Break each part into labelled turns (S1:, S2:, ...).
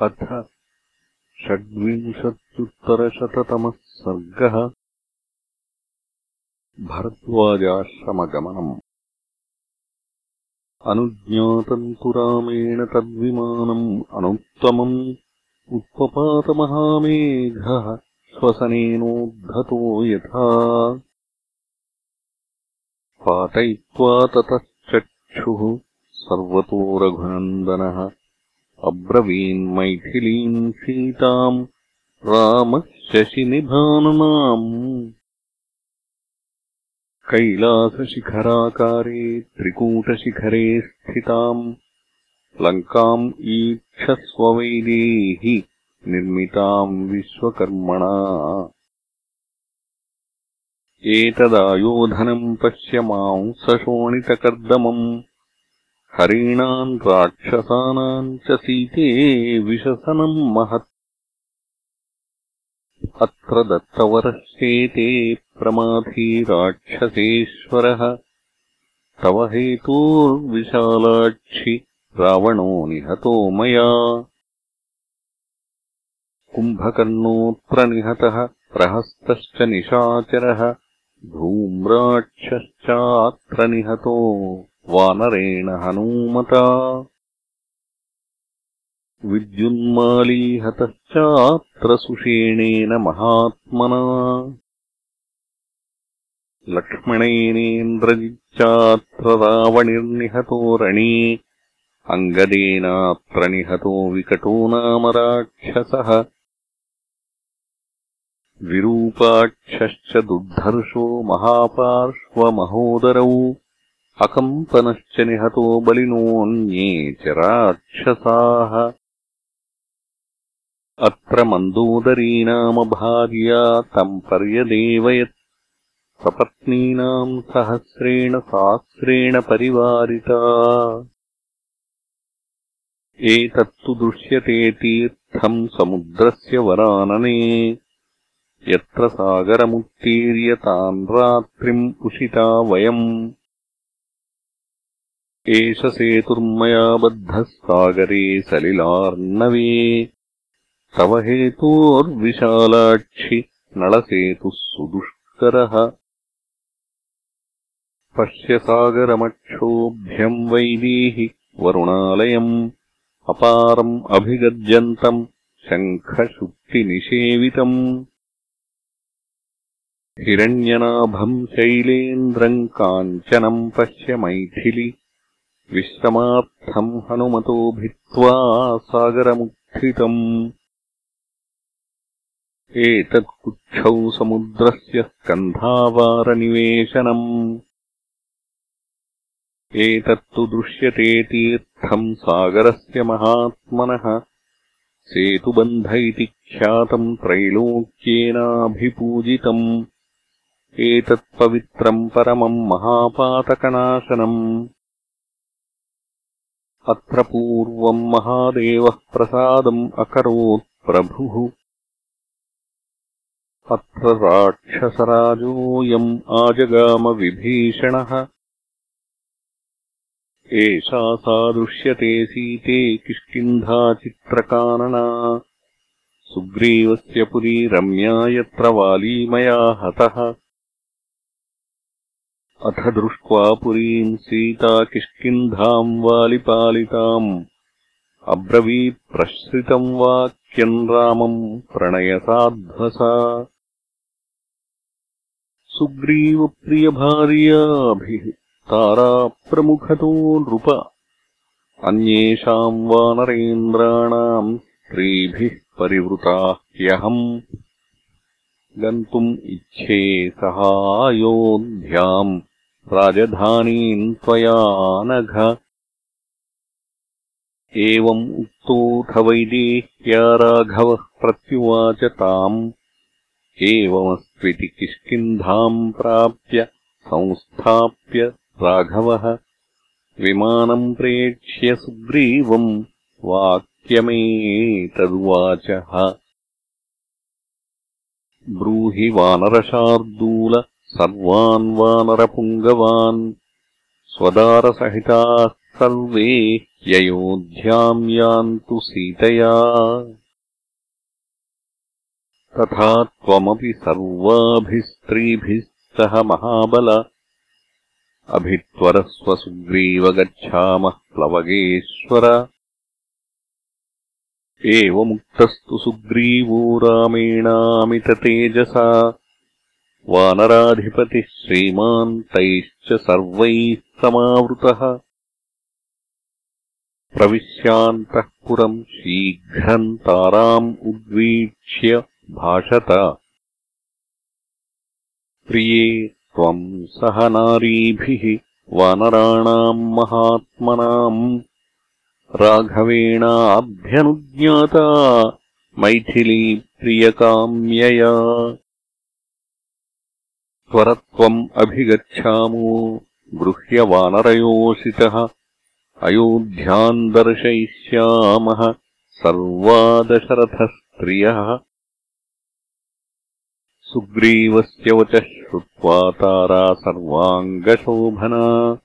S1: अथ षड्विंशत्युत्तरशततमः सर्गः भरद्वाजाश्रमगमनम्। अनुज्ञातम् तु रामेण तद्विमानम् अनुत्तमम् उत्पपातमहामेघः श्वसनेनोद्धतो यथा। पातयित्वा ततश्चक्षुः सर्वतो रघुनन्दनः अब्रवीन्मैथिलीम् सीताम् रामः शशिनिभाननाम् कैलासशिखराकारे त्रिकूटशिखरे स्थिताम्। लङ्काम् ईक्षस्ववैदेहि निर्मिताम् विश्वकर्मणा। एतदायोधनम् पश्य मांसशोणितकर्दमम् हरीणाम् राक्षसानाम् च सीते विशसनम् महत्। अत्र दत्तवरश्चेते प्रमाथी राक्षसेश्वरः तव हेतोर्विशालाक्षि रावणो निहतो मया। कुम्भकर्णोऽत्र निहतः प्रहस्तश्च निशाचरः। धूम्राक्षश्चात्र निहतो वानरेण हनूमता। विद्युन्मालीहतश्चात्र सुषेणेन महात्मना। लक्ष्मणेनेन्द्रजिच्चात्र रावणिर्निहतो रणे। अङ्गदेनात्र निहतो विकटो नाम राक्षसः। विरूपाक्षश्च दुर्धर्षो महापार्श्वमहोदरौ अकम्पनश्च निहतो बलिनोऽन्ये च राक्षसाः। अत्र मन्दोदरी नाम भार्या तम् पर्यदेवयत् सपत्नीनाम् सहस्रेण सहस्रेण परिवारिता। एतत्तु दृश्यते तीर्थम् समुद्रस्य वरानने। यत्र सागरमुत्तीर्य तान् रात्रिम् उषिता वयम् एष सेतुर्मया बद्धः सागरे सलिलार्णवे। तव हेतोर्विशालाक्षि नळसेतुः सुदुष्करः। पश्य सागरमक्षोभ्यम् वैदेहि वरुणालयम् अपारम् अभिगर्जन्तम् शङ्खशुक्तिनिषेवितम्। हिरण्यनाभम् शैलेन्द्रम् काञ्चनम् पश्य मैथिलि विश्रमार्थम् हनुमतो भित्त्वा सागरमुत्थितम्। एतत्कुच्छौ समुद्रस्य स्कन्धावारनिवेशनम्। एतत्तु दृश्यते तीर्थम् सागरस्य महात्मनः। सेतुबन्ध इति ख्यातम् त्रैलोक्येनाभिपूजितम्। एतत्पवित्रम् परमम् महापातकनाशनम् अत्र पूर्वम् महादेवः प्रसादम् अकरोत् प्रभुः। अत्र राक्षसराजोऽयम् आजगामविभीषणः एषा सा दृश्यते सीते किष्किन्धाचित्रकानना सुग्रीवस्य पुरी रम्या यत्र वालीमया हतः अथ दृष्ट्वा पुरीम् सीता किष्किन्धाम् वालिपालिताम् अब्रवीप्रश्रितम् वाक्यम् रामम् प्रणयसाध्वसा। सुग्रीवप्रियभार्याभिः ताराप्रमुखतो नृप। अन्येषाम् वानरेन्द्राणाम् स्त्रीभिः परिवृताः ह्यहम् गन्तुम् इच्छे सहायोऽध्याम् राजधानीम् त्वया नघ। एवम् उक्तोऽथ वैदेह्या राघवः प्रत्युवाच ताम्। एवमस्त्विति किष्किन्धाम् प्राप्य संस्थाप्य राघवः। विमानम् प्रेक्ष्य सुग्रीवम् वाक्यमेतदुवाचः। ब्रूहि वानरशार्दूल सर्वान् वानरपुङ्गवान् स्वदारसहिताः सर्वे ह्ययोध्याम् यान्तु सीतया। तथा त्वमपि सर्वाभिः स्त्रीभिः सह महाबल। अभित्वरस्वसुग्रीव गच्छामः प्लवगेश्वर। एवमुक्तस्तु सुग्रीवो रामेणामिततेजसा वानराधिपतिः श्रीमान् तैश्च सर्वैः समावृतः। प्रविश्यान्तः पुरम् शीघ्रम् ताराम् उद्वीक्ष्य भाषत। प्रिये त्वम् सह नारीभिः वानराणाम् महात्मनाम्। राघवेणाभ्यनुज्ञाता मैथिली प्रियकाम्यया त्वरत्वम् अभिगच्छामो। गृह्यवानरयोषितः अयोध्याम् दर्शयिष्यामः सर्वा दशरथस्त्रियः सुग्रीवस्य वचः श्रुत्वा तारा सर्वाङ्गशोभना।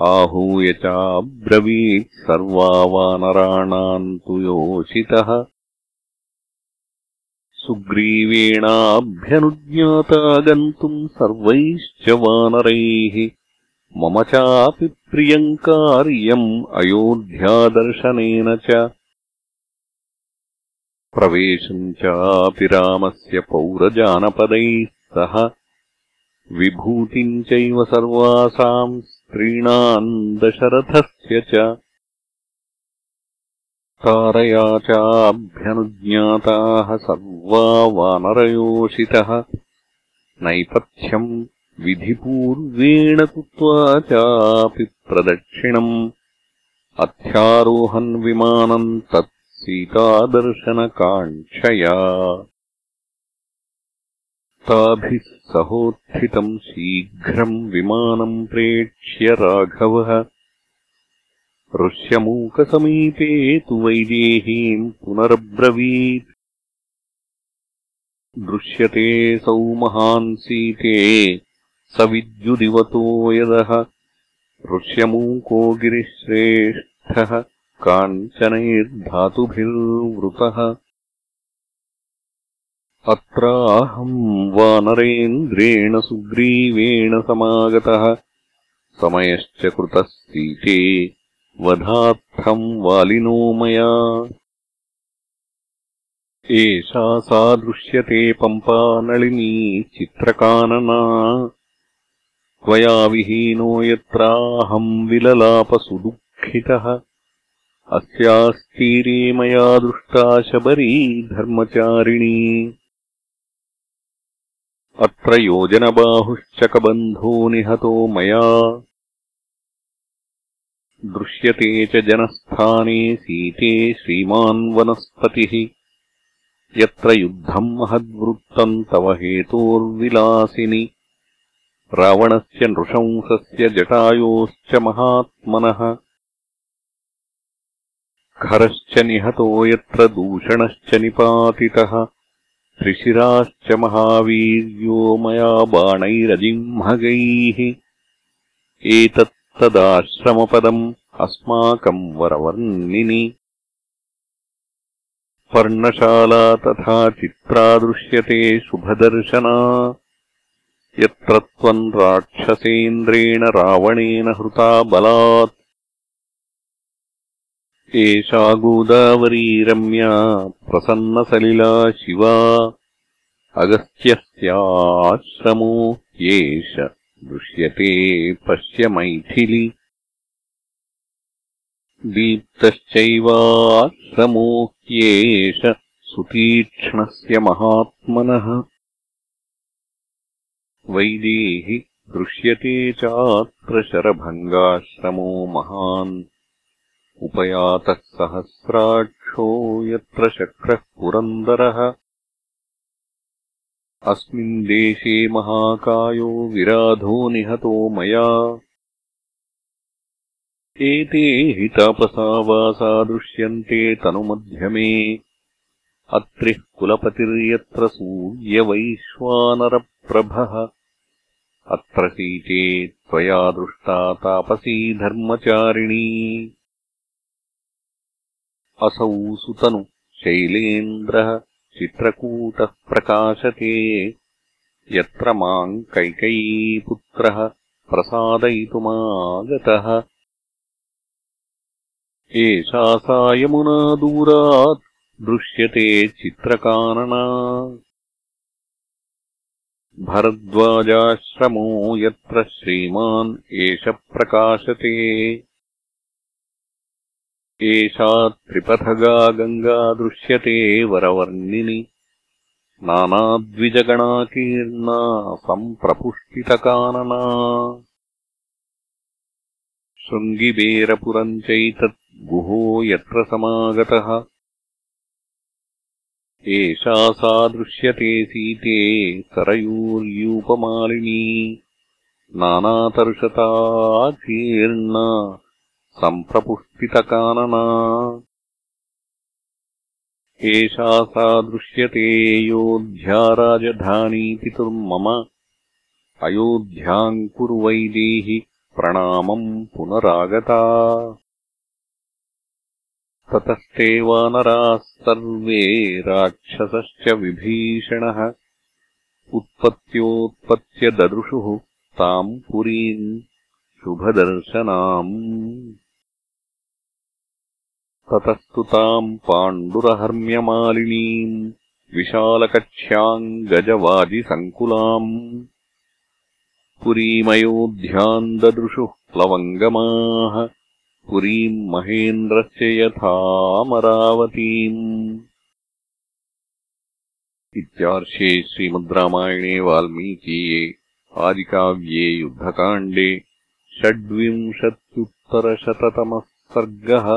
S1: आहूय चाब्रवीत् सर्वा वानराणाम् तु योषितः सुग्रीवेणाभ्यनुज्ञाता गन्तुम् सर्वैश्च वानरैः मम चापि प्रियम् कार्यम् अयोध्यादर्शनेन च। प्रवेशम् चापि रामस्य पौरजानपदैः सह। विभूतिम् चैव सर्वासाम् स्त्रीणाम् दशरथस्य च तारया चाभ्यनुज्ञाताः सर्वा वानरयोषितः नैपथ्यम् विधिपूर्वेण कृत्वा चापि प्रदक्षिणम् अध्यारोहन् विमानम् तत् सीतादर्शनकाङ्क्षया ताभिः सहोत्थितम् शीघ्रम् विमानम् प्रेक्ष्य राघवः ऋष्यमूकसमीपे तु वैदेहीम् पुनरब्रवीत्। दृश्यते सौ सीते स विद्युदिवतो यदः। ऋष्यमूको गिरिश्रेष्ठः काञ्चनैर्धातुभिर्वृतः। अत्राहम् वानरेन्द्रेण सुग्रीवेण समागतः। समयश्च कृतः सीते वधार्थम् वालिनो मया। एषा सा दृश्यते पम्पा नलिनी चित्रकानना। त्वया विहीनो यत्राहम् विललापसुदुःखितः। अस्यास्तीरे मया दृष्टा शबरी धर्मचारिणी। अत्र योजनबाहुश्चकबन्धो निहतो मया दृश्यते च जनस्थाने सीते श्रीमान् वनस्पतिः यत्र युद्धम् महद्वृत्तम् तव हेतोर्विलासिनि। रावणस्य नृशंसस्य जटायोश्च महात्मनः। खरश्च निहतो यत्र दूषणश्च निपातितः। त्रिशिराश्च महावीर्यो मया बाणैरजिह्मगैः एतत्तदाश्रमपदम् अस्माकम् वरवर्णिनि। पर्णशाला तथा चित्रा दृश्यते शुभदर्शना। यत्र त्वम् राक्षसेन्द्रेण रावणेन हृता बलात्। एषा गोदावरी रम्या प्रसन्नसलिला शिवा। अगस्त्यस्याश्रमो येष दृश्यते पश्य मैथिलि। दीप्तश्चैवाश्रमो येष सुतीक्ष्णस्य महात्मनः। वैदेहि दृश्यते चात्र शरभङ्गाश्रमो महान्। उपयातः सहस्राक्षो यत्र शक्रः पुरन्दरः अस्मिन् देशे महाकायो विराधो निहतो मया। एते हि तापसा दृश्यन्ते तनुमध्यमे। अत्रिः कुलपतिर्यत्र सूर्यवैश्वानरप्रभः। अत्र सीते त्वया दृष्टा तापसी धर्मचारिणी। असौ सुतनु शैलेन्द्रः चित्रकूटः प्रकाशते। यत्र माम् कैकयीपुत्रः प्रसादयितुमागतः। एषा सा यमुना दूरात् दृश्यते चित्रकानना। भरद्वाजाश्रमो यत्र श्रीमान् एष प्रकाशते एषा त्रिपथगा गङ्गा दृश्यते वरवर्णिनि। नानाद्विजगणाकीर्णा सम्प्रपुष्टितकानना। शृङ्गिबेरपुरम् चैतत् गुहो यत्र समागतः। एषा सा दृश्यते सीते सरयूर्यूपमालिनी। नानातर्षताकीर्णा सम्प्रपुष्पितकानना एषा सा दृश्यते योऽध्या राजधानी पितुर्मम अयोध्याम् कुर्वैदेहि प्रणामम् पुनरागता। ततस्ते वानराः सर्वे राक्षसश्च विभीषणः। उत्पत्त्योत्पत्त्य ददृशुः ताम् पुरीम् शुभदर्शनाम् ततस्तु ताम् पाण्डुरहर्म्यमालिनीम् विशालकक्ष्याम् गजवाजिसङ्कुलाम् पुरीमयोध्याम् ददृशुः प्लवङ्गमाः पुरीम् महेन्द्रस्य यथामरावतीम् इत्यार्षे श्रीमद् रामायणे वाल्मीकीये आदिकाव्ये युद्धकाण्डे षड्विंशत्युत्तरशततमः सर्गः